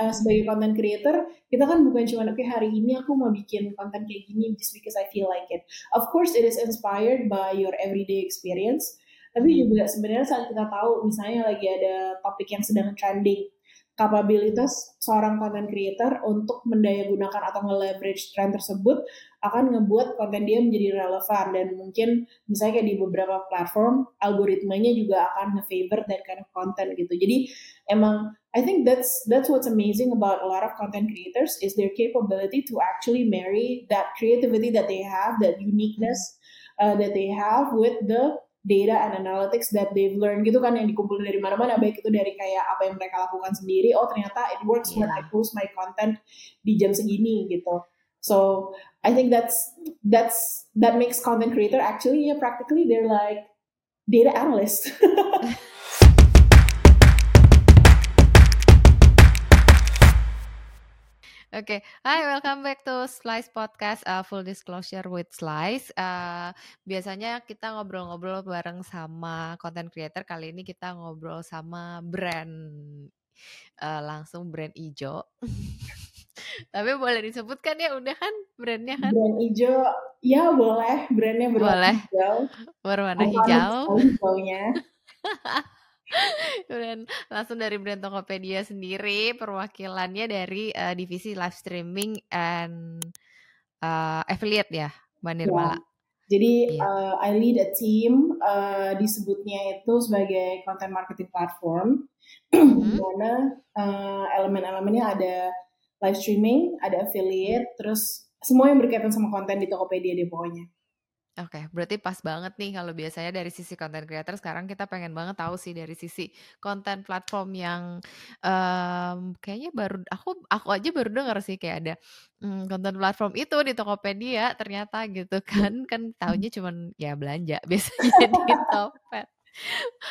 uh, sebagai content creator kita kan bukan cuma oke hari ini aku mau bikin konten kayak gini just because I feel like it. Of course it is inspired by your everyday experience. Tapi juga sebenarnya saat kita tahu misalnya lagi ada topik yang sedang trending, kapabilitas seorang content creator untuk mendayagunakan atau nge-leverage trend tersebut akan ngebuat konten dia menjadi relevan dan mungkin misalnya kayak di beberapa platform algoritmanya juga akan nge-favor that kind of content gitu. Jadi emang I think that's that's what's amazing about a lot of content creators is their capability to actually marry that creativity that they have, that uniqueness uh, that they have with the data and analytics that they've learned gitu kan yang dikumpulin dari mana-mana baik itu dari kayak apa yang mereka lakukan sendiri oh ternyata it works yeah. when I post my content di jam segini gitu so I think that's that's that makes content creator actually yeah practically they're like data analyst Oke, okay. Hai, welcome back to Slice Podcast uh, Full Disclosure with Slice. Uh, biasanya kita ngobrol-ngobrol bareng sama content creator. Kali ini kita ngobrol sama brand, uh, langsung brand ijo. Tapi boleh disebutkan ya, udah kan brandnya kan? Brand ijo, ya boleh. Brandnya berwarna boleh. hijau. Berwarna hijau. Hijaunya. Dan langsung dari brand Tokopedia sendiri, perwakilannya dari uh, divisi live streaming and uh, affiliate ya, Mbak Nirmala. Ya. Jadi yeah. uh, I lead a team, uh, disebutnya itu sebagai content marketing platform, mm-hmm. mana uh, elemen-elemennya ada live streaming, ada affiliate, terus semua yang berkaitan sama konten di Tokopedia deh pokoknya. Oke, berarti pas banget nih kalau biasanya dari sisi content creator sekarang kita pengen banget tahu sih dari sisi konten platform yang um, kayaknya baru aku aku aja baru dengar sih kayak ada um, konten platform itu di Tokopedia ternyata gitu kan kan tahunya cuman ya belanja biasanya di Topet.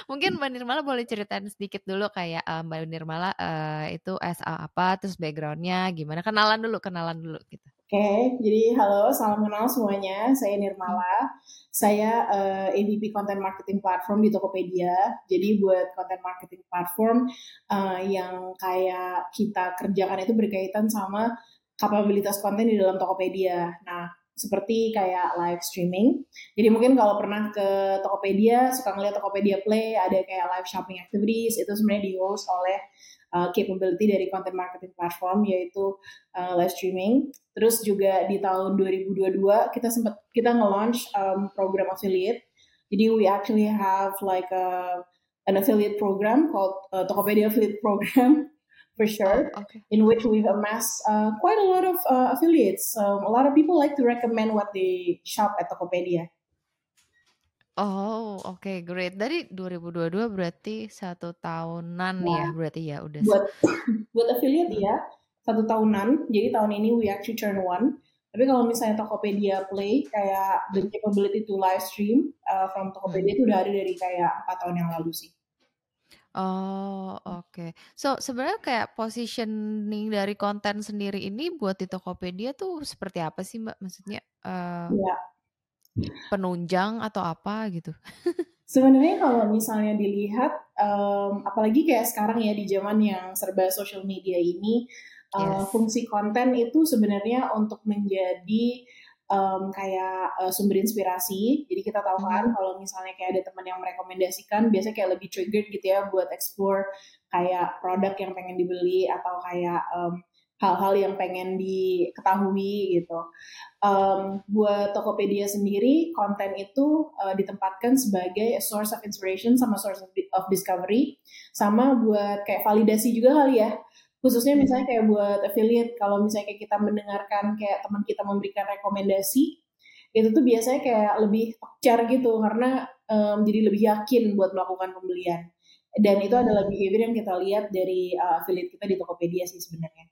Mungkin Mbak Nirmala boleh ceritain sedikit dulu kayak uh, Mbak Nirmala uh, itu SA apa terus backgroundnya gimana kenalan dulu kenalan dulu gitu. Oke, okay, jadi halo, salam kenal semuanya. Saya Nirmala. Saya uh, AVP Content Marketing Platform di Tokopedia. Jadi buat content marketing platform uh, yang kayak kita kerjakan itu berkaitan sama kapabilitas konten di dalam Tokopedia. Nah, seperti kayak live streaming. Jadi mungkin kalau pernah ke Tokopedia, suka ngeliat Tokopedia Play, ada kayak live shopping activities, itu sebenarnya di-host oleh uh, capability dari content marketing platform yaitu uh, live streaming. Terus juga di tahun 2022 kita sempat kita nge-launch um, program affiliate. Jadi we actually have like a an affiliate program called uh, Tokopedia Affiliate Program for sure, oh, okay. in which we've amassed uh, quite a lot of uh, affiliates. Um, a lot of people like to recommend what they shop at Tokopedia. Oh, oke, great. Dari 2022 berarti satu tahunan ya, Ya, berarti ya udah buat buat affiliate ya satu tahunan. Jadi tahun ini we actually turn one. Tapi kalau misalnya Tokopedia Play kayak the capability to live stream uh, from Tokopedia itu udah ada dari kayak empat tahun yang lalu sih. Oh, oke. So, sebenarnya kayak positioning dari konten sendiri ini buat di Tokopedia tuh seperti apa sih, Mbak? Maksudnya, uh, Iya penunjang atau apa gitu? Sebenarnya kalau misalnya dilihat, um, apalagi kayak sekarang ya di zaman yang serba social media ini, uh, yes. fungsi konten itu sebenarnya untuk menjadi um, kayak uh, sumber inspirasi. Jadi kita tahu kan hmm. kalau misalnya kayak ada teman yang merekomendasikan, biasanya kayak lebih triggered gitu ya buat explore kayak produk yang pengen dibeli atau kayak um, hal-hal yang pengen diketahui gitu. Um, buat Tokopedia sendiri, konten itu uh, ditempatkan sebagai source of inspiration sama source of discovery, sama buat kayak validasi juga kali ya. Khususnya misalnya kayak buat affiliate, kalau misalnya kayak kita mendengarkan kayak teman kita memberikan rekomendasi, itu tuh biasanya kayak lebih cer gitu karena um, jadi lebih yakin buat melakukan pembelian. Dan itu adalah behavior yang kita lihat dari uh, affiliate kita di Tokopedia sih sebenarnya.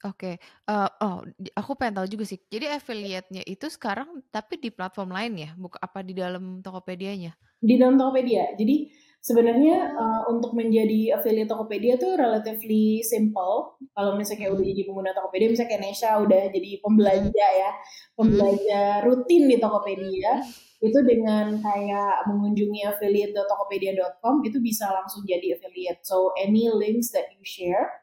Oke, uh, oh, aku pengen tahu juga sih. Jadi affiliate-nya itu sekarang tapi di platform lain ya? Buka apa di dalam Tokopedia-nya? Di dalam Tokopedia. Jadi sebenarnya uh, untuk menjadi affiliate Tokopedia tuh relatively simple. Kalau misalnya kayak udah hmm. jadi pengguna Tokopedia, misalnya kayak Nesha udah jadi pembelanja hmm. ya, pembelanja rutin di Tokopedia, itu dengan kayak mengunjungi affiliate.tokopedia.com itu bisa langsung jadi affiliate. So any links that you share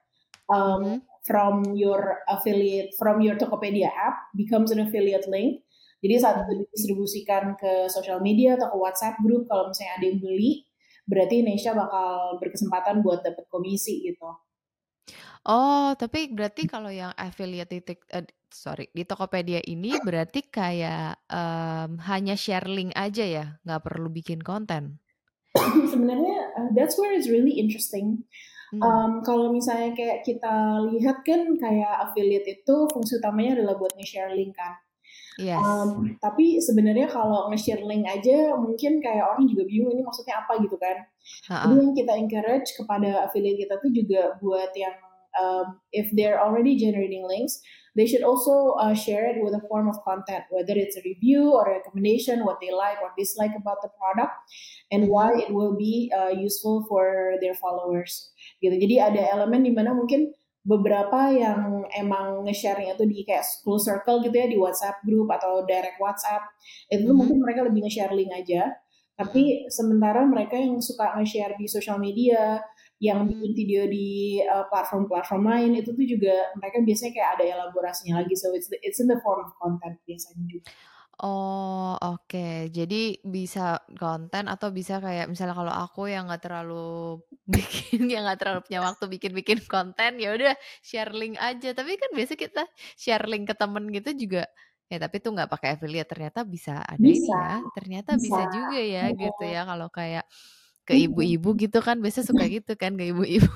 um, Mhm. from your affiliate from your Tokopedia app becomes an affiliate link. Jadi saat itu didistribusikan ke sosial media atau ke WhatsApp group kalau misalnya ada yang beli, berarti Nesha bakal berkesempatan buat dapat komisi gitu. Oh, tapi berarti kalau yang affiliate di eee, sorry, di Tokopedia ini berarti kayak, mmm, hanya share link aja ya? Nggak perlu bikin konten? Sebenarnya, uh, that's where it's really interesting. Mmm. Um, kalau misalnya kayak kita lihat kan kayak affiliate itu fungsi utamanya adalah buat nge-share link kan. Yes. Um, tapi sebenarnya kalau nge-share link aja mungkin kayak orang juga bingung ini maksudnya apa gitu kan. Jadi Heeh. yang kita encourage kepada affiliate kita tuh juga buat yang um, if they're already generating links, they should also uh, share it with a form of content, whether it's a review or a recommendation, what they like or dislike about the product, and why it will be uh, useful for their followers. Gitu. Jadi ada elemen di mana mungkin beberapa yang emang nge-share-nya tuh di kayak close circle gitu ya di WhatsApp group atau direct WhatsApp. Itu tuh Mhm. mungkin mereka lebih nge-share link aja. Tapi sementara mereka yang suka nge-share di social media, yang Mhm. bikin video di uh, platform-platform lain itu tuh juga mereka biasanya kayak ada elaborasinya lagi. So it's the, it's in the form of content biasanya juga. Oh, oke. Jadi bisa konten atau bisa kayak misalnya kalau aku yang nggak terlalu bikin yang nggak terlalu punya waktu bikin-bikin konten, ya udah share link aja. Tapi kan biasa kita share link ke temen gitu juga ya tapi tuh nggak pakai affiliate ternyata bisa ada ini Bisa, ya. Ternyata bisa. bisa juga ya gitu Betul. ya kalau kayak ke Mhm. ibu-ibu gitu kan biasa suka gitu kan ke ibu-ibu.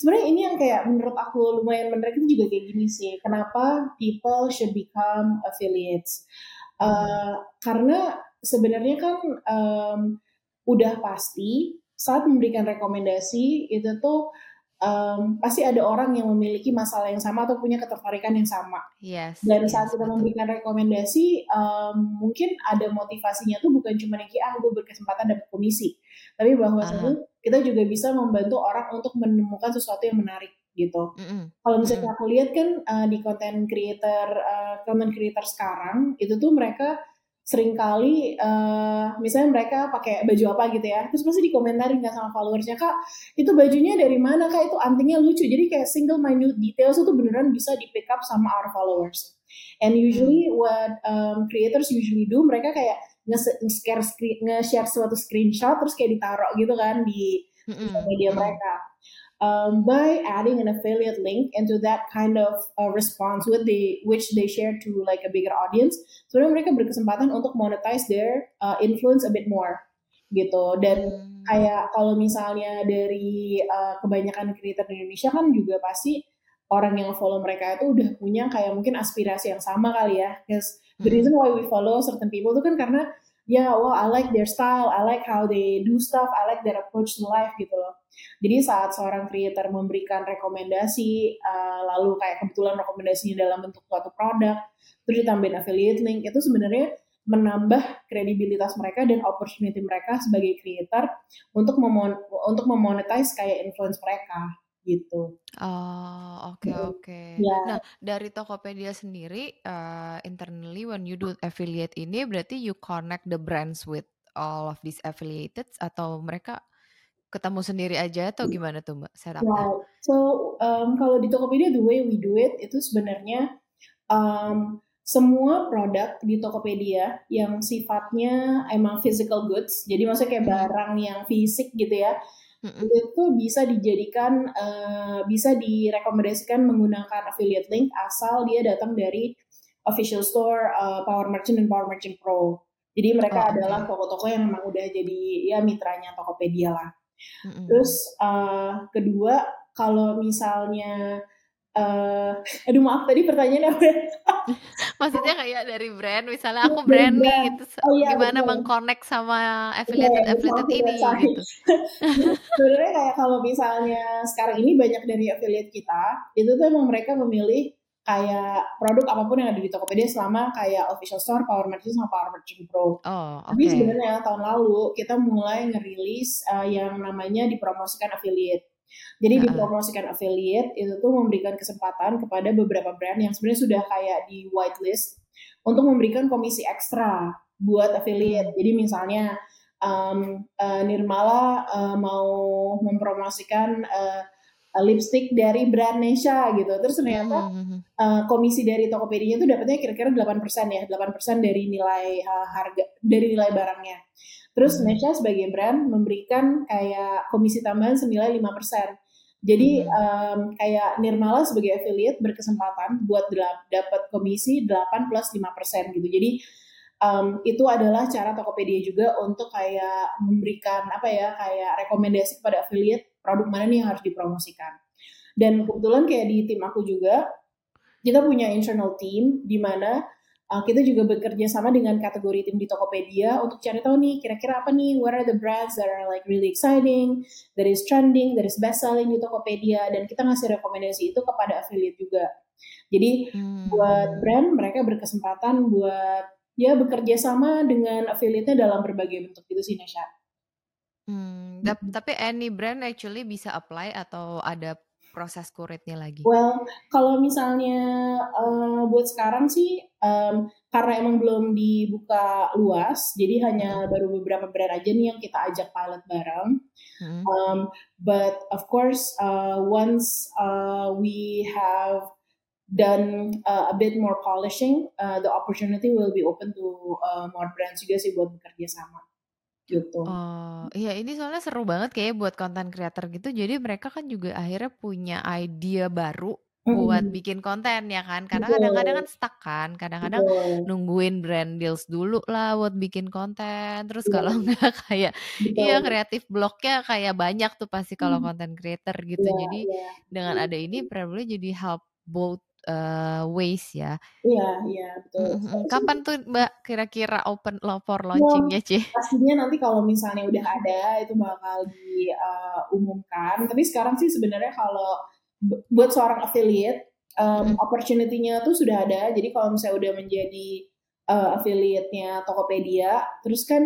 Sebenarnya ini yang kayak menurut aku lumayan menarik itu juga kayak gini sih. Kenapa people should become affiliates? Uh, karena sebenarnya kan um, udah pasti saat memberikan rekomendasi itu tuh um, pasti ada orang yang memiliki masalah yang sama atau punya ketertarikan yang sama. Yes, Dan yes, saat kita betul. memberikan rekomendasi, um, mungkin ada motivasinya tuh bukan cuma yang ah gue berkesempatan dapat komisi, tapi bahwasanya Aha. kita juga bisa membantu orang untuk menemukan sesuatu yang menarik gitu. Mhm. Kalau Mhm. misalnya aku lihat kan uh, di content creator uh, content creator sekarang itu tuh mereka sering kali uh, misalnya mereka pakai baju apa gitu ya, terus pasti dikomentarin kan sama followersnya kak itu bajunya dari mana kak itu antingnya lucu jadi kayak single minute details itu beneran bisa di pick up sama our followers. And Hmm. usually what um, creators usually do mereka kayak nge-share nge-share suatu screenshot terus kayak ditaruh gitu kan di sosial Mhm. media mereka. Um, by adding an affiliate link into that kind of uh, response with the which they share to like a bigger audience, sebenarnya mereka berkesempatan untuk monetize their uh, influence a bit more gitu. Dan Hmm. kayak kalau misalnya dari uh, kebanyakan creator di Indonesia kan juga pasti orang yang follow mereka itu udah punya kayak mungkin aspirasi yang sama kali ya. Because the reason why we follow certain people itu kan karena ya, well I like their style, I like how they do stuff, I like their approach to life gitu loh. Jadi saat seorang creator memberikan rekomendasi, uh, lalu kayak kebetulan rekomendasinya dalam bentuk suatu produk, terus ditambahin affiliate link, itu sebenarnya menambah kredibilitas mereka dan opportunity mereka sebagai creator untuk memon untuk memonetize kayak influence mereka gitu. Oh, oke Mhm. oke. Ya. Nah, dari Tokopedia sendiri, eee, internally when you do affiliate ini berarti you connect the brands with all of these affiliated atau mereka ketemu sendiri aja atau gimana tuh Mbak setup-nya? Right. So, um, kalau di Tokopedia the way we do it itu sebenarnya um, semua produk di Tokopedia yang sifatnya emang physical goods, jadi maksudnya kayak barang yang fisik gitu ya, Mhm. itu bisa dijadikan uh, bisa direkomendasikan menggunakan affiliate link asal dia datang dari official store uh, Power Merchant dan Power Merchant Pro. Jadi mereka Oh, adalah toko-toko yang memang udah jadi ya mitranya Tokopedia lah. Mhm. Terus uh, kedua kalau misalnya uh, aduh maaf tadi pertanyaannya apa? ya? Maksudnya kayak dari brand, misalnya Iya, aku dari brand nih gitu, Oh iya gimana meng-connect sama Oke, affiliated-affiliated maaf ya, ini sorry. gitu? Sebenarnya kayak kalau misalnya sekarang ini banyak dari affiliate kita, itu tuh emang mereka memilih kayak produk apa pun yang ada di Tokopedia selama kayak official store, Power Merchant sama Power Merchant Pro. Oh, Tapi oke. sebenarnya tahun lalu kita mulai ngerilis uh, yang namanya dipromosikan affiliate. Jadi Heeh. dipromosikan affiliate itu tuh memberikan kesempatan kepada beberapa brand yang sebenarnya sudah kayak di whitelist untuk memberikan komisi ekstra buat affiliate. Hmm. Jadi misalnya um, uh, Nirmala uh, mau mempromosikan uh, uh, lipstick dari brand Nesha gitu. Terus ternyata uh, komisi dari Tokopedia itu dapatnya kira-kira 8% ya, 8% dari nilai uh, harga dari nilai barangnya. Terus Nesha sebagai brand memberikan kayak komisi tambahan senilai 5%. Jadi um, kayak Nirmala sebagai affiliate berkesempatan buat dapat komisi 8 plus 5% gitu. Jadi um, itu adalah cara Tokopedia juga untuk kayak memberikan apa ya kayak rekomendasi kepada affiliate produk mana nih yang harus dipromosikan. Dan kebetulan kayak di tim aku juga kita punya internal team di mana uh, kita juga bekerja sama dengan kategori tim di Tokopedia untuk cari tahu nih kira-kira apa nih what are the brands that are like really exciting, that is trending, that is best selling di Tokopedia dan kita ngasih rekomendasi itu kepada affiliate juga. Jadi hmm. buat brand mereka berkesempatan buat ya bekerja sama dengan affiliate-nya dalam berbagai bentuk itu sih Nesha. Hmm, tapi any brand actually bisa apply atau ada proses kuritnya lagi? Well, kalau misalnya uh, buat sekarang sih um, karena emang belum dibuka luas, jadi hanya hmm. baru beberapa brand aja nih yang kita ajak pilot bareng. Hmm. Um, but of course, uh, once uh, we have done uh, a bit more polishing, uh, the opportunity will be open to uh, more brands juga sih buat bekerja sama gitu. Oh, iya ini soalnya seru banget kayak buat konten creator gitu. Jadi mereka kan juga akhirnya punya ide baru buat bikin konten ya kan. Karena kadang-kadang kan stuck kan. Kadang-kadang nungguin brand deals dulu lah buat bikin konten. Terus iya. kalau enggak kayak iya kreatif blognya kayak banyak tuh pasti kalau konten creator gitu. Yeah, Jadi yeah. dengan ada ini probably jadi help both uh, ways ya. Iya, iya betul. Mm-hmm. Kapan tuh Mbak kira-kira open for launchingnya Ci? Pastinya nanti kalau misalnya udah ada itu bakal diumumkan. Uh, Tapi sekarang sih sebenarnya kalau buat seorang affiliate um, opportunity-nya tuh sudah ada. Jadi kalau misalnya udah menjadi uh, affiliate-nya Tokopedia, terus kan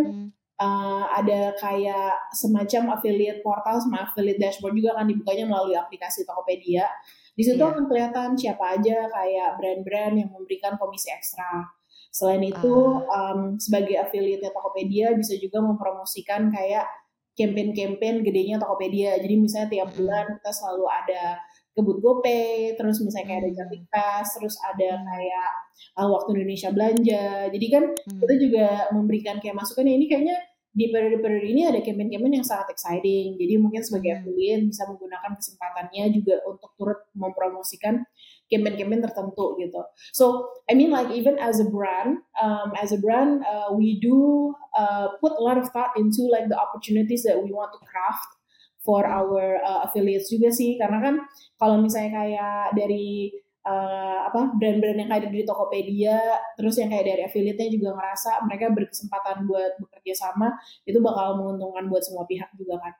uh, ada kayak semacam affiliate portal sama affiliate dashboard juga kan dibukanya melalui aplikasi Tokopedia. Di situ yeah. akan kelihatan siapa aja kayak brand-brand yang memberikan komisi ekstra. Selain itu, uh. um, sebagai affiliate Tokopedia bisa juga mempromosikan kayak campaign-campaign gedenya Tokopedia. Jadi misalnya tiap bulan kita selalu ada kebut GoPay, terus misalnya kayak ada Cantik Pass, terus ada kayak uh, waktu Indonesia belanja. Jadi kan kita juga memberikan kayak masukan ya ini kayaknya di periode-periode ini ada campaign-campaign yang sangat exciting. Jadi mungkin sebagai hmm. affiliate bisa menggunakan kesempatannya juga untuk turut mempromosikan campaign-campaign tertentu gitu. So I mean like even as a brand, um, as a brand uh, we do uh, put a lot of thought into like the opportunities that we want to craft for our uh, affiliates juga sih. Karena kan kalau misalnya kayak dari uh, apa brand-brand yang kayak di Tokopedia terus yang kayak dari affiliate-nya juga ngerasa mereka berkesempatan buat bekerja sama itu bakal menguntungkan buat semua pihak juga kan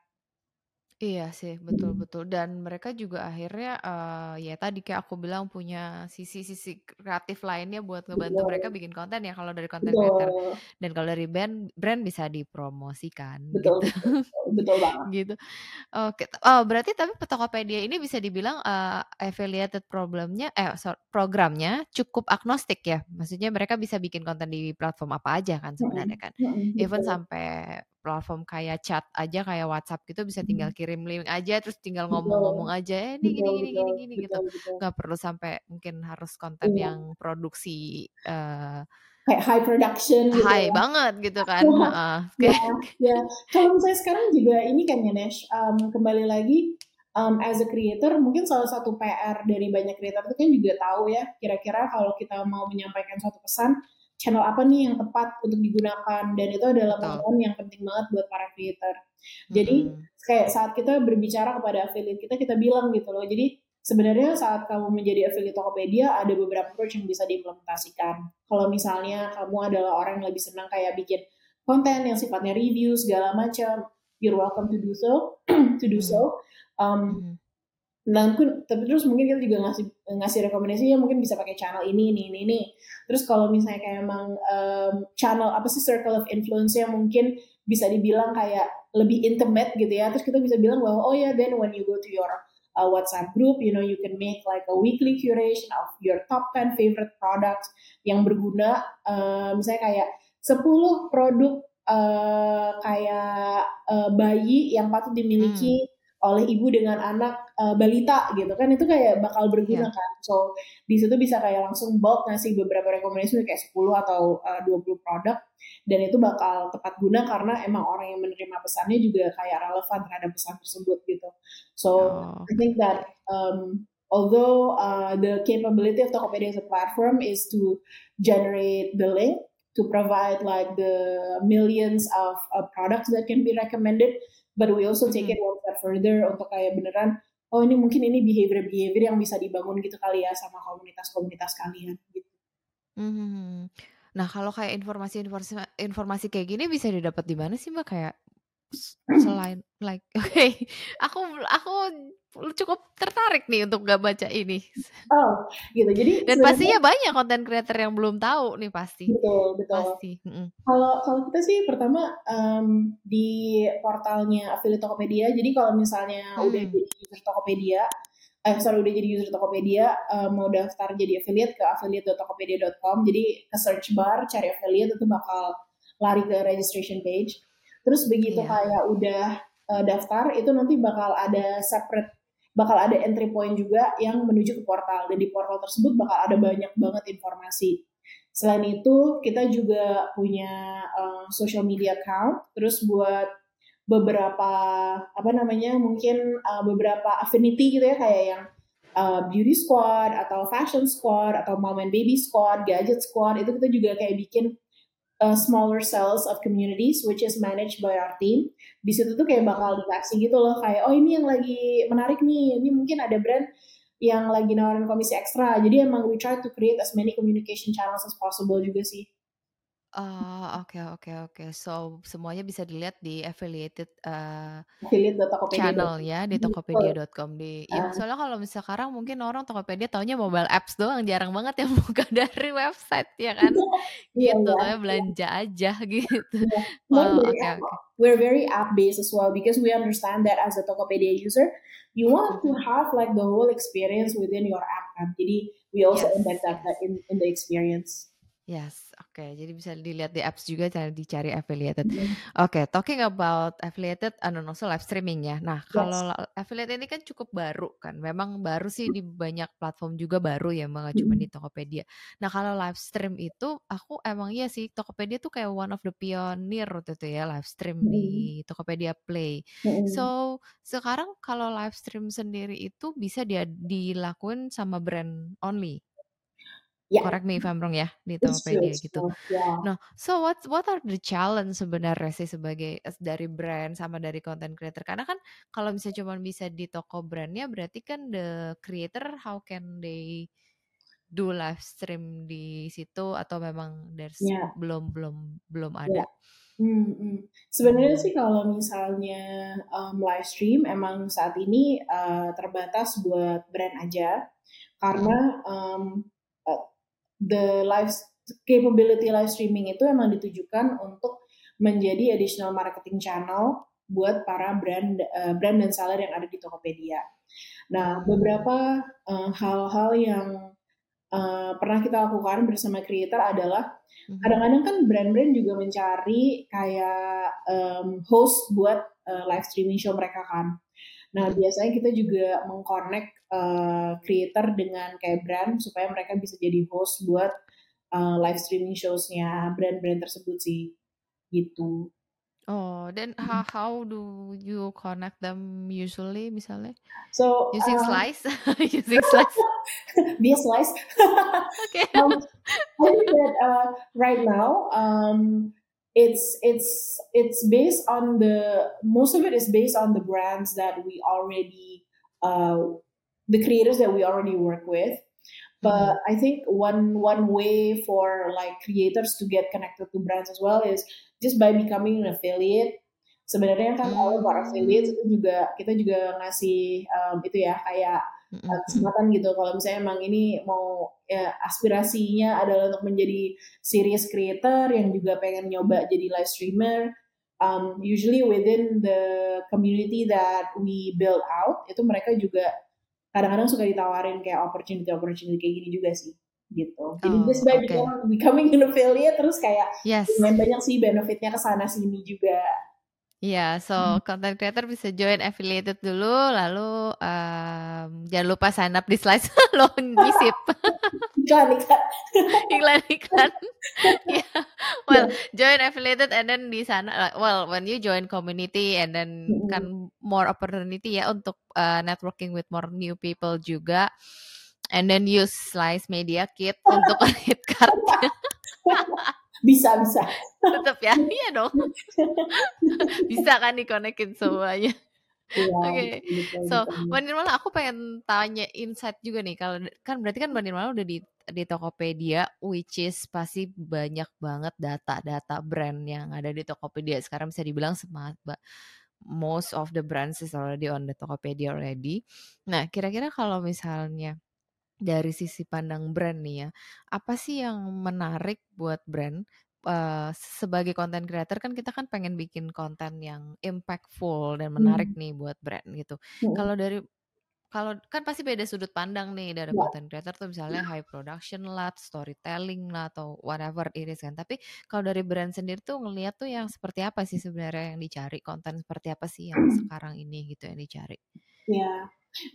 Iya sih, betul-betul. Dan mereka juga akhirnya, uh, ya tadi kayak aku bilang punya sisi-sisi kreatif lainnya buat ngebantu Betul. mereka bikin konten ya kalau dari konten creator. Dan kalau dari brand, brand bisa dipromosikan Betul, gitu. betul, betul banget. Gitu. Oke, oh berarti tapi Tokopedia ini bisa dibilang, uh, affiliated problemnya eh sorry, programnya cukup agnostik ya? Maksudnya mereka bisa bikin konten di platform apa aja kan sebenarnya kan? Even sampai platform kayak chat aja kayak WhatsApp gitu bisa tinggal kirim link aja terus tinggal ngomong-ngomong aja eh, ini gini gini gini gini gitu nggak perlu sampai mungkin harus konten iya. yang produksi uh, kayak high production gitu high ya. banget gitu kan uh, ya, ya. kalau misalnya sekarang juga ini kan ya Nesh um, kembali lagi um, as a creator mungkin salah satu PR dari banyak creator itu kan juga tahu ya kira-kira kalau kita mau menyampaikan suatu pesan channel apa nih yang tepat untuk digunakan dan itu adalah pengetahuan yang penting banget buat para creator. Jadi hmm. kayak saat kita berbicara kepada affiliate kita kita bilang gitu loh. Jadi sebenarnya saat kamu menjadi affiliate Tokopedia ada beberapa approach yang bisa diimplementasikan. Kalau misalnya kamu adalah orang yang lebih senang kayak bikin konten yang sifatnya review segala macam, you're welcome to do so, to do so. Um, hmm Nah, mungkin tapi terus mungkin kita juga ngasih ngasih rekomendasi ya mungkin bisa pakai channel ini ini ini ini. Terus kalau misalnya kayak emang um, channel apa sih circle of influence yang mungkin bisa dibilang kayak lebih intimate gitu ya. Terus kita bisa bilang bahwa oh ya yeah, then when you go to your uh, WhatsApp group, you know you can make like a weekly curation of your top 10 favorite products yang berguna. Uh, misalnya kayak 10 produk uh, kayak uh, bayi yang patut dimiliki hmm oleh ibu dengan anak uh, balita gitu kan. Itu kayak bakal berguna yeah. kan. So di situ bisa kayak langsung bulk ngasih beberapa rekomendasi kayak 10 atau uh, 20 produk. Dan itu bakal tepat guna karena emang orang yang menerima pesannya juga kayak relevan terhadap pesan tersebut gitu. So oh. I think that um, although uh, the capability of Tokopedia as a platform is to generate the link to provide like the millions of, of products that can be recommended but we also take it one step further untuk kayak beneran oh ini mungkin ini behavior behavior yang bisa dibangun gitu kali ya sama komunitas-komunitas kalian gitu. Hmm. Nah kalau kayak informasi-informasi informasi kayak gini bisa didapat di mana sih mbak kayak selain like oke okay. aku aku cukup tertarik nih untuk gak baca ini. Oh, gitu. Jadi dan pastinya banyak konten creator yang belum tahu nih pasti. Betul, betul. Pasti. Kalau kalau kita sih pertama um, di portalnya affiliate Tokopedia. Jadi kalau misalnya hmm. udah jadi user Tokopedia, eh sorry udah jadi user Tokopedia, um, mau daftar jadi affiliate ke affiliate.tokopedia.com. Jadi ke search bar cari affiliate itu bakal lari ke registration page. Terus begitu yeah. kayak udah uh, daftar itu nanti bakal ada separate bakal ada entry point juga yang menuju ke portal dan di portal tersebut bakal ada banyak banget informasi. Selain itu kita juga punya uh, social media account terus buat beberapa apa namanya mungkin uh, beberapa affinity gitu ya kayak yang uh, beauty squad atau fashion squad atau mom and baby squad, gadget squad itu kita juga kayak bikin uh, smaller cells of communities which is managed by our team. Di situ tuh kayak bakal dikasih gitu loh kayak oh ini yang lagi menarik nih, ini mungkin ada brand yang lagi nawarin komisi ekstra. Jadi emang we try to create as many communication channels as possible juga sih. Oh, oke oke oke. So, semuanya bisa dilihat di affiliated, uh, Affiliate.tokopedia. channel ya, di tokopedia.com di ya soalnya kalau misal sekarang mungkin orang Tokopedia taunya mobile apps doang, jarang banget yang buka dari website ya kan? Iya Gitu, iya. belanja aja gitu. Wow, very oke app oke. we're very app based as well because we understand that as a Tokopedia user, you want to have like the whole experience within your app kan. Jadi we also Yes, embed that in in the experience. Yes, oke. Jadi bisa dilihat di apps juga cara dicari affiliated. Mhm. Oke, talking about affiliated and also live streaming ya. Nah, kalau la affiliate ini kan cukup baru kan, memang baru sih di banyak platform juga baru ya, nggak cuma di Tokopedia. Nah, kalau live stream itu aku emang iya sih, Tokopedia tuh kayak one of the pionir waktu itu ya, live stream di Mhm. Tokopedia Play. So, sekarang kalau live stream sendiri itu bisa dia dilakuin sama brand only? Yeah. Correct me if I'm wrong ya, di true, Tokopedia it's gitu. true. Yeah. Nah, so what what are the challenge sebenarnya sih sebagai dari brand sama dari content creator? Karena kan kalau misalnya cuman bisa di toko brandnya berarti kan the creator how can they do live stream di situ atau memang there's Yeah. belum belum belum Yeah. ada? Hmm, hmm. Sebenarnya Hmm. sih kalau misalnya um, live stream emang saat ini uh, terbatas buat brand aja karena um, uh, the live capability live streaming itu emang ditujukan untuk menjadi additional marketing channel buat para brand uh, brand dan seller yang ada di Tokopedia. Nah, beberapa uh, hal-hal yang uh, pernah kita lakukan bersama creator adalah Mhm. kadang-kadang kan brand-brand juga mencari kayak um, host buat uh, live streaming show mereka kan. Nah, biasanya kita juga mengconnect uh, creator dengan kayak brand supaya mereka bisa jadi host buat uh, live streaming shows-nya brand-brand tersebut sih. Gitu. Oh, then how how do you connect them usually misalnya? So, Using uh Slice? Using Slice? Via Slice? Oke. Um, I think that uh, right now, um, it's it's it's based on the most of it is based on the brands that we already uh, the creators that we already work with. But Mhm. I think one one way for like creators to get connected to brands as well is just by becoming an affiliate. Sebenarnya kan all of our affiliates itu juga kita juga ngasih um, itu ya kayak uh, kesempatan gitu kalau misalnya emang ini mau ya aspirasinya adalah untuk menjadi series creator yang juga pengen nyoba jadi live streamer. Um, usually within the community that we build out itu mereka juga kadang-kadang suka ditawarin kayak opportunity-opportunity kayak gini juga sih gitu. Jadi Oh, just by oke. becoming, an affiliate terus kayak Yes. lumayan banyak sih benefitnya ke sana sini juga. Iya, so content creator bisa join affiliated dulu, lalu um, jangan lupa sign up di Slice lo ngisip. iklan iklan. iklan iklan. yeah. Well, join affiliated and then di sana, well, when you join community and then mm -hmm. kan more opportunity ya untuk uh, networking with more new people juga. And then use Slice Media Kit untuk credit card. bisa bisa tetap ya iya dong bisa kan dikonekin semuanya iya, Oke, okay. so Mbak Nirmala aku pengen tanya insight juga nih kalau kan berarti kan Mbak Nirmala udah di di Tokopedia which is pasti banyak banget data-data brand yang ada di Tokopedia sekarang bisa dibilang semua most of the brands is already on the Tokopedia already. Nah, kira-kira kalau misalnya dari sisi pandang brand nih ya, apa sih yang menarik buat brand? Uh, sebagai content creator kan kita kan pengen bikin konten yang impactful dan menarik hmm. nih buat brand gitu. Hmm. Kalau dari kalau kan pasti beda sudut pandang nih dari yeah. content creator tuh misalnya high production lah, storytelling lah atau whatever it is kan. Tapi kalau dari brand sendiri tuh ngeliat tuh yang seperti apa sih sebenarnya yang dicari konten seperti apa sih yang sekarang ini gitu yang dicari? Ya,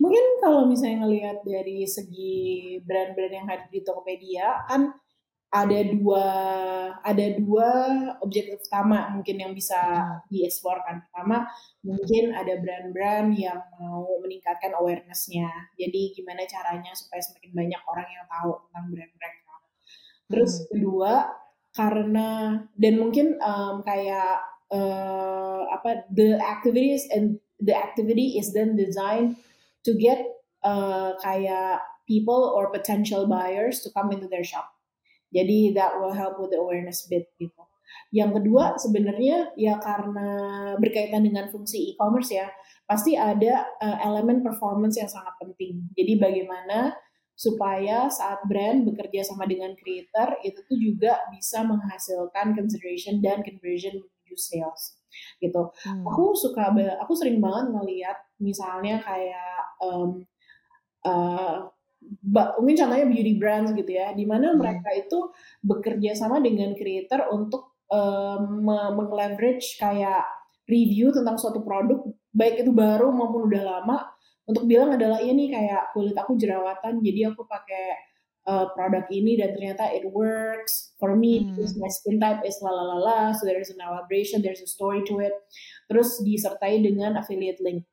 Mungkin kalau misalnya ngelihat dari segi brand-brand yang hadir di Tokopedia kan ada dua ada dua objektif utama mungkin yang bisa hmm. dieksplor kan. Pertama mungkin ada brand-brand yang mau meningkatkan awarenessnya. Jadi gimana caranya supaya semakin banyak orang yang tahu tentang brand mereka. Terus hmm. kedua karena dan mungkin um, kayak uh, apa the activities and the activity is then designed to get uh, kayak people or potential buyers to come into their shop. Jadi that will help with the awareness bit gitu. Yang kedua sebenarnya ya karena berkaitan dengan fungsi e-commerce ya, pasti ada uh, elemen performance yang sangat penting. Jadi bagaimana supaya saat brand bekerja sama dengan creator itu tuh juga bisa menghasilkan consideration dan conversion menuju sales gitu. Hmm. Aku suka aku sering banget ngeliat misalnya kayak um, uh, mungkin contohnya beauty brands gitu ya, di mana hmm. mereka itu bekerja sama dengan creator untuk um, meng-leverage kayak review tentang suatu produk, baik itu baru maupun udah lama, untuk bilang adalah ini kayak kulit aku jerawatan, jadi aku pakai uh, produk ini dan ternyata it works for me hmm. because my skin type is la la la la, so there's an elaboration, there's a story to it. Terus disertai dengan affiliate link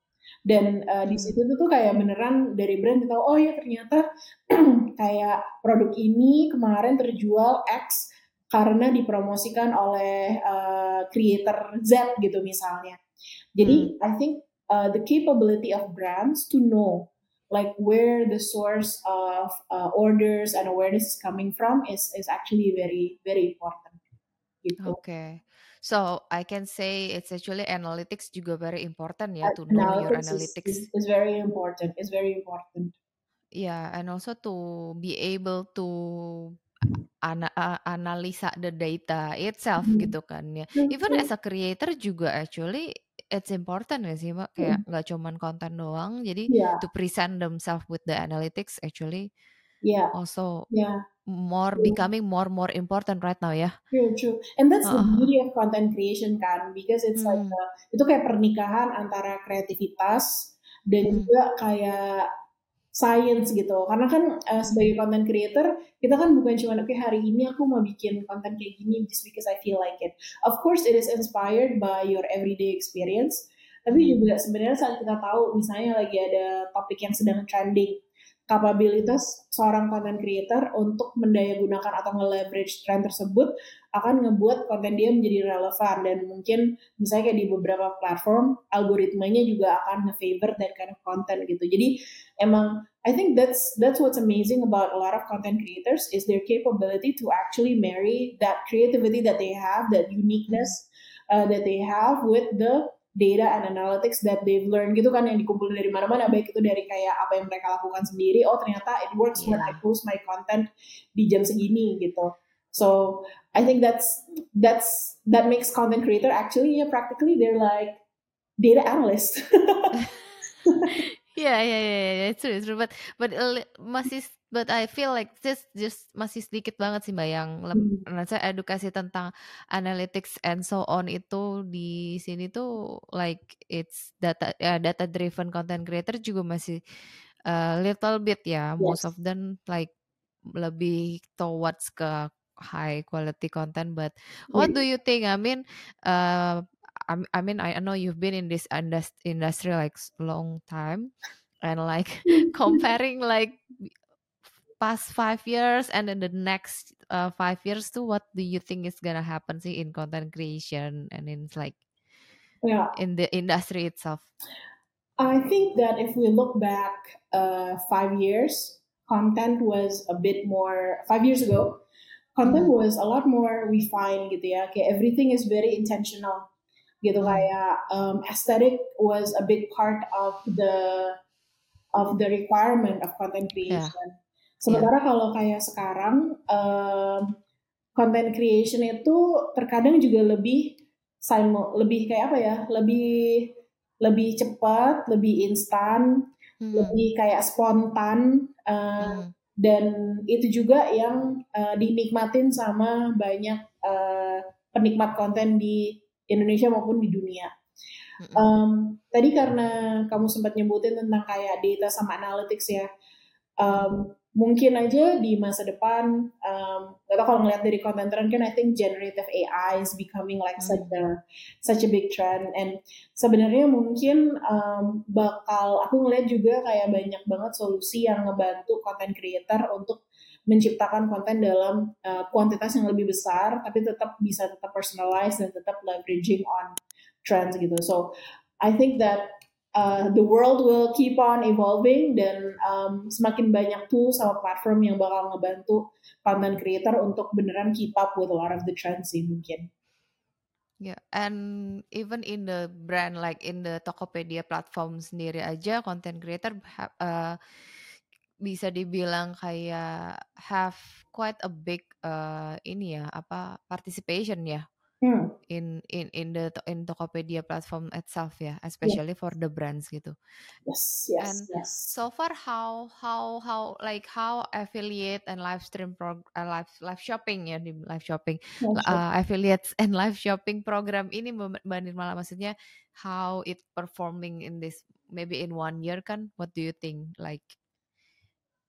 dan uh, di situ tuh, kayak beneran dari brand tahu oh ya ternyata kayak produk ini kemarin terjual X karena dipromosikan oleh uh, creator Z gitu misalnya. Jadi hmm. I think uh, the capability of brands to know like where the source of uh, orders and awareness is coming from is is actually very very important. Gitu. Oke. Okay. So I can say it's actually analytics juga very important ya to know your analytics. Is, is, is very important. It's very important. Yeah, and also to be able to ana analisa the data itself mm. gitu kan ya. Mm. Even as a creator juga actually it's important ya sih mbak kayak nggak mm. cuman konten doang jadi yeah. to present themselves with the analytics actually yeah also yeah more becoming more more important right now ya. True, true. And that's uh. the beauty of content creation kan, because it's hmm. like uh, itu kayak pernikahan antara kreativitas dan hmm. juga kayak science gitu. Karena kan uh, sebagai content creator, kita kan bukan cuma oke hari ini aku mau bikin konten kayak gini just because I feel like it. Of course it is inspired by your everyday experience. Tapi hmm. juga sebenarnya saat kita tahu misalnya lagi ada topik yang sedang trending, kapabilitas seorang content creator untuk mendayagunakan atau nge-leverage trend tersebut akan ngebuat konten dia menjadi relevan dan mungkin misalnya kayak di beberapa platform algoritmanya juga akan nge-favor that kind of content gitu. Jadi emang I think that's that's what's amazing about a lot of content creators is their capability to actually marry that creativity that they have, that uniqueness uh, that they have with the data and analytics that they've learned gitu kan yang dikumpulin dari mana-mana baik itu dari kayak apa yang mereka lakukan sendiri oh ternyata it works yeah. when I post my content di jam segini gitu so I think that's that's that makes content creator actually yeah practically they're like data analyst yeah, yeah, yeah, yeah, it's true, it's true. But but masih but I feel like this just masih sedikit banget sih mbak yang hmm. saya edukasi tentang analytics and so on itu di sini tuh like it's data uh, data driven content creator juga masih uh, little bit ya yes. most of them like lebih towards ke high quality content but what do you think I mean uh, I mean I know you've been in this industry like long time and like comparing like past five years and then the next uh, five years too what do you think is gonna happen see in content creation and in like yeah. in the industry itself? I think that if we look back uh, five years content was a bit more five years ago content mm-hmm. was a lot more refined gitu ya. Kayak everything is very intentional gitu mm-hmm. kayak um, aesthetic was a big part of the of the requirement of content creation. yeah Sementara yeah. kalau kayak sekarang um, content creation itu terkadang juga lebih simul lebih kayak apa ya? Lebih lebih cepat, lebih instan, hmm. lebih kayak spontan uh, hmm. dan itu juga yang uh, dinikmatin sama banyak uh, penikmat konten di Indonesia maupun di dunia. Um, tadi karena kamu sempat nyebutin tentang kayak data sama analytics ya, um, mungkin aja di masa depan um, gak tau kalau ngeliat dari konten trend kan I think generative AI is becoming like hmm. such a such a big trend and sebenarnya mungkin um, bakal aku ngeliat juga kayak banyak banget solusi yang ngebantu content creator untuk menciptakan konten dalam uh, kuantitas yang lebih besar tapi tetap bisa tetap personalized dan tetap leveraging on trends gitu so I think that uh, the world will keep on evolving dan um, semakin banyak tools sama platform yang bakal ngebantu content creator untuk beneran keep up with a lot of the trends sih mungkin. Yeah, and even in the brand like in the Tokopedia platform sendiri aja content creator uh, bisa dibilang kayak have quite a big uh, ini ya apa participation ya Hmm. In in in the in Tokopedia platform itself ya, especially yeah. for the brands gitu. Yes, yes, and yes. So far, how how how like how affiliate and live stream prog uh, live live shopping ya di live shopping uh, affiliates and live shopping program ini Mbak Nirmala maksudnya how it performing in this maybe in one year kan? What do you think? Like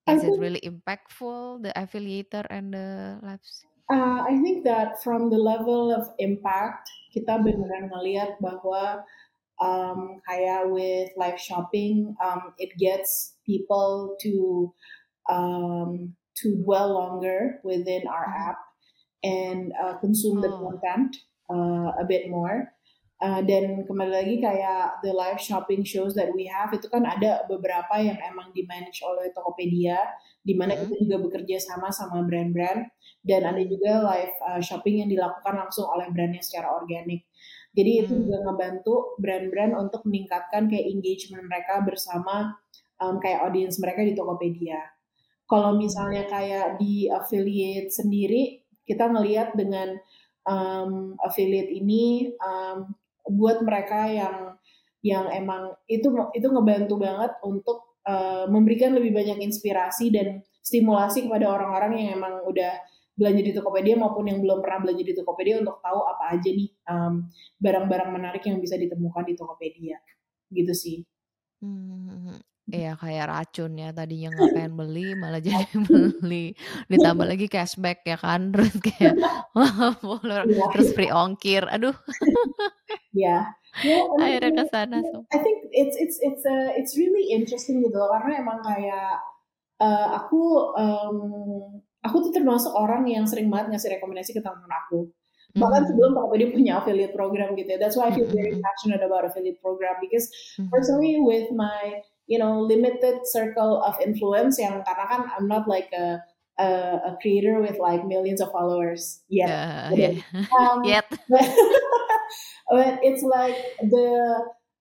is it really impactful the affiliator and the live Uh, I think that from the level of impact kita beneran ngelihat bahwa um, kayak with live shopping um, it gets people to um, to dwell longer within our mm-hmm. app and uh, consume the oh. content uh, a bit more. Uh, dan kembali lagi kayak the live shopping shows that we have itu kan ada beberapa yang emang di manage oleh Tokopedia di mana mm -hmm. kita juga bekerja sama sama brand-brand dan ada juga live uh, shopping yang dilakukan langsung oleh brandnya secara organik. Jadi itu hmm. juga ngebantu brand-brand untuk meningkatkan kayak engagement mereka bersama um, kayak audience mereka di Tokopedia. Kalau misalnya kayak di affiliate sendiri, kita ngelihat dengan um, affiliate ini um, buat mereka yang yang emang itu itu ngebantu banget untuk uh, memberikan lebih banyak inspirasi dan stimulasi kepada orang-orang yang emang udah belanja di Tokopedia maupun yang belum pernah belanja di Tokopedia untuk tahu apa aja nih barang barang-barang menarik yang bisa ditemukan di Tokopedia gitu sih. Hmm, Iya kayak racun ya tadinya nggak pengen beli malah jadi beli ditambah lagi cashback ya kan terus kayak yeah. terus free ongkir aduh ya yeah. yeah, akhirnya ke sana so. I think it's it's it's uh, it's really interesting gitu loh karena emang kayak uh, aku um, aku tuh termasuk orang yang sering banget ngasih rekomendasi ke teman-teman aku bahkan mm-hmm. sebelum Tokopedia punya affiliate program gitu ya that's why I feel very passionate about affiliate program because personally with my you know limited circle of influence yang karena kan I'm not like a a, a creator with like millions of followers yet. Uh, yeah. um, yet. But, but it's like the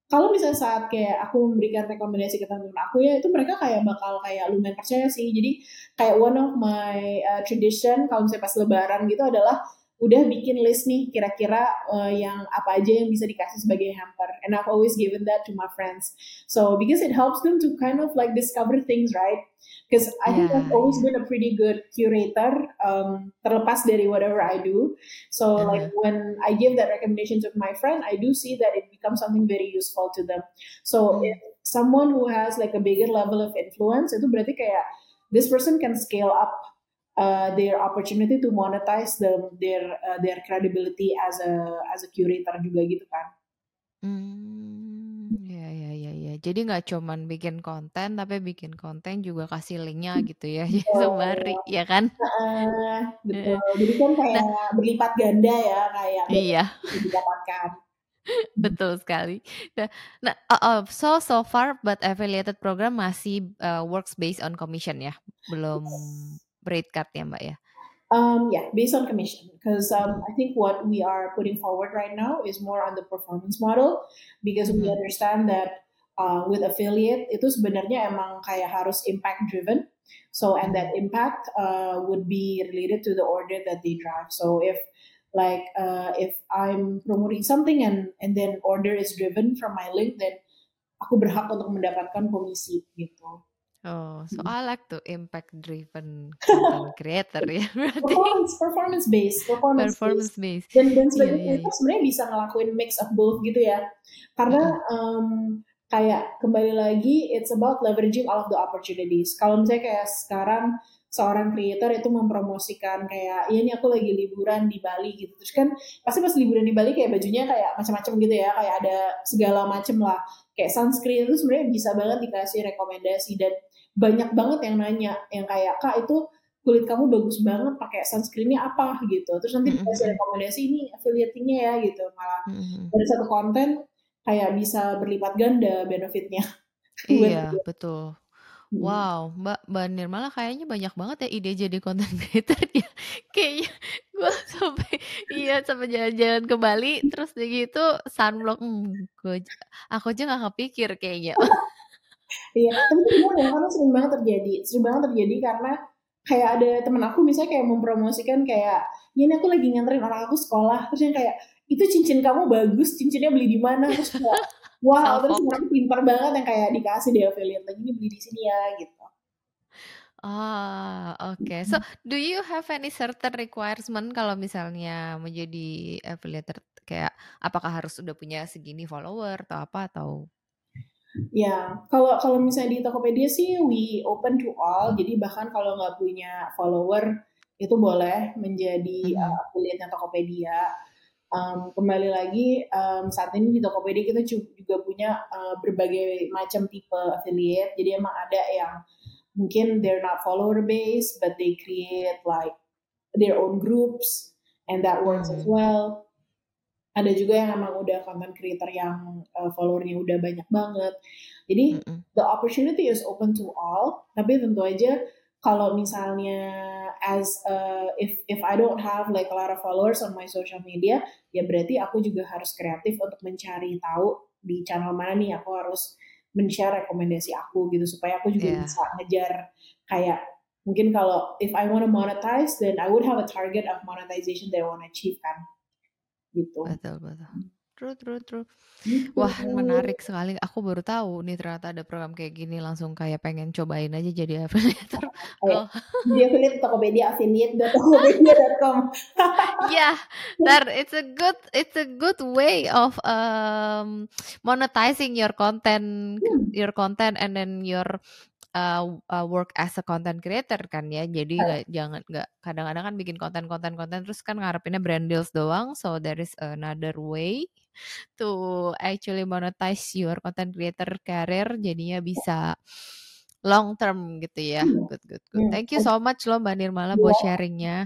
kalau misalnya saat kayak aku memberikan rekomendasi ke teman-teman aku ya itu mereka kayak bakal kayak lumayan percaya sih jadi kayak one of my uh, tradition kalau misalnya pas lebaran gitu adalah udah bikin list nih kira-kira uh, yang apa aja yang bisa dikasih sebagai hamper. And I've always given that to my friends. So because it helps them to kind of like discover things right? Because I think I've always been a pretty good curator um, terlepas dari whatever I do. So uh-huh. like when I give that recommendation to my friend I do see that it becomes something very useful to them. So mm. if someone who has like a bigger level of influence itu berarti kayak this person can scale up uh, their opportunity to monetize them their uh, their credibility as a as a curator juga gitu kan. Hmm, ya ya ya ya. Jadi nggak cuman bikin konten tapi bikin konten juga kasih linknya gitu ya, oh, sembari ya kan? Uh, betul. Jadi kan kayak nah, berlipat ganda ya kayak iya. didapatkan. Betul sekali. Nah, nah uh, uh, so so far but affiliated program masih uh, works based on commission ya, belum rate card ya Mbak ya? Um, yeah, based on commission. Because um, I think what we are putting forward right now is more on the performance model because mm-hmm. we understand that uh, with affiliate itu sebenarnya emang kayak harus impact driven. So and that impact uh, would be related to the order that they drive. So if like uh, if I'm promoting something and and then order is driven from my link, then aku berhak untuk mendapatkan komisi gitu. Oh, so I like to impact driven content creator ya berarti. Performance, performance based, performance, performance based. based. Dan dan sebagai yeah, yeah, yeah. sebenarnya bisa ngelakuin mix of both gitu ya. Karena um, kayak kembali lagi it's about leveraging all of the opportunities. Kalau misalnya kayak sekarang seorang creator itu mempromosikan kayak ya ini aku lagi liburan di Bali gitu terus kan pasti pas liburan di Bali kayak bajunya kayak macam-macam gitu ya kayak ada segala macam lah kayak sunscreen itu sebenarnya bisa banget dikasih rekomendasi dan banyak banget yang nanya yang kayak kak itu kulit kamu bagus banget pakai sunscreennya apa? gitu. Terus nanti dikasih rekomendasi ini affiliate-nya ya gitu. Malah dari satu konten kayak bisa berlipat ganda benefitnya. Iya betul. Wow, Mbak Mbak Nirmala kayaknya banyak banget ya ide jadi konten creator ya. Kayaknya gue sampai iya sampai jalan-jalan ke Bali terus gitu sunblock hmm, gue aku aja gak kepikir kayaknya. Iya, tapi gimana ya, karena sering banget terjadi. Sering banget terjadi karena kayak ada temen aku misalnya kayak mempromosikan kayak, ya ini aku lagi nganterin anak aku sekolah, terus yang kayak, itu cincin kamu bagus, cincinnya beli di mana? Terus kayak, wow, terus orang pintar banget yang kayak dikasih di affiliate lagi, ini beli di sini ya, gitu. Ah, oke. Okay. So, do you have any certain requirement kalau misalnya menjadi affiliate kayak apakah harus udah punya segini follower atau apa atau Ya, kalau kalau misalnya di Tokopedia sih we open to all. Jadi bahkan kalau nggak punya follower itu boleh menjadi uh, affiliate Tokopedia. Um, kembali lagi um, saat ini di Tokopedia kita juga punya uh, berbagai macam tipe affiliate. Jadi emang ada yang mungkin they're not follower based, but they create like their own groups, and that works mm -hmm. as well ada juga yang emang udah content creator yang uh, followernya udah banyak banget. Jadi mm -hmm. the opportunity is open to all, tapi tentu aja kalau misalnya as uh, if if I don't have like a lot of followers on my social media, ya berarti aku juga harus kreatif untuk mencari tahu di channel mana nih aku harus men-share rekomendasi aku gitu supaya aku juga yeah. bisa ngejar kayak mungkin kalau if I want to monetize then I would have a target of monetization that I want to achieve kan gitu. Betul betul. True true true. Gitu. Wah menarik sekali. Aku baru tahu nih ternyata ada program kayak gini langsung kayak pengen cobain aja jadi affiliate. Oh. Jadi affiliate Tokopedia affiliate.tokopedia.com. yeah, that it's a good it's a good way of um monetizing your content hmm. your content and then your uh, uh, work as a content creator kan ya. Jadi nggak jangan nggak kadang-kadang kan bikin konten-konten-konten terus kan ngarepinnya brand deals doang. So there is another way to actually monetize your content creator career jadinya bisa long term gitu ya. Iya. Good good good. Iya. Thank you so much loh Mbak Nirmala buat iya. sharingnya.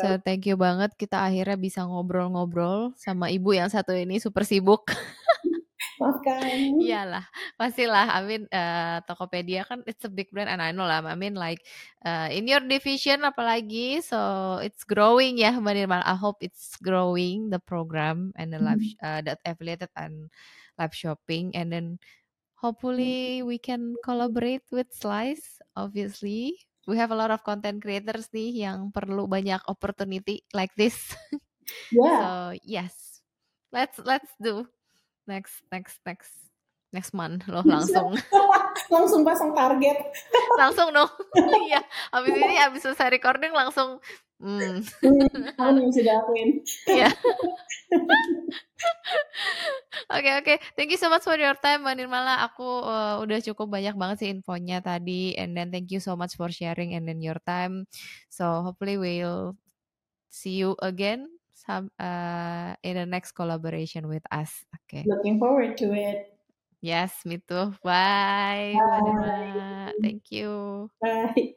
So thank you banget kita akhirnya bisa ngobrol-ngobrol sama ibu yang satu ini super sibuk. Maafkan. Iyalah, pastilah. I mean, uh, Tokopedia kan it's a big brand and I know lah. I mean like uh, in your division apalagi, so it's growing ya, Mbak Nirmal. I hope it's growing the program and the live uh, that affiliated and live shopping and then hopefully we can collaborate with Slice, obviously. we have a lot of content creators nih yang perlu banyak opportunity like this. Yeah. so yes, let's let's do next next next. Next month loh langsung. Langsung pasang target. Langsung dong. Iya habis ini habis selesai recording langsung hmm. Aku yang sudah lakuin iya. Oke oke, thank you so much for your time, Mbak Nirmala. Aku uh, udah cukup banyak banget sih infonya tadi, and then thank you so much for sharing and then your time. So hopefully we'll see you again some uh, in the next collaboration with us. Okay. Looking forward to it. Yes, me too. Bye, Bye. Thank you. Bye.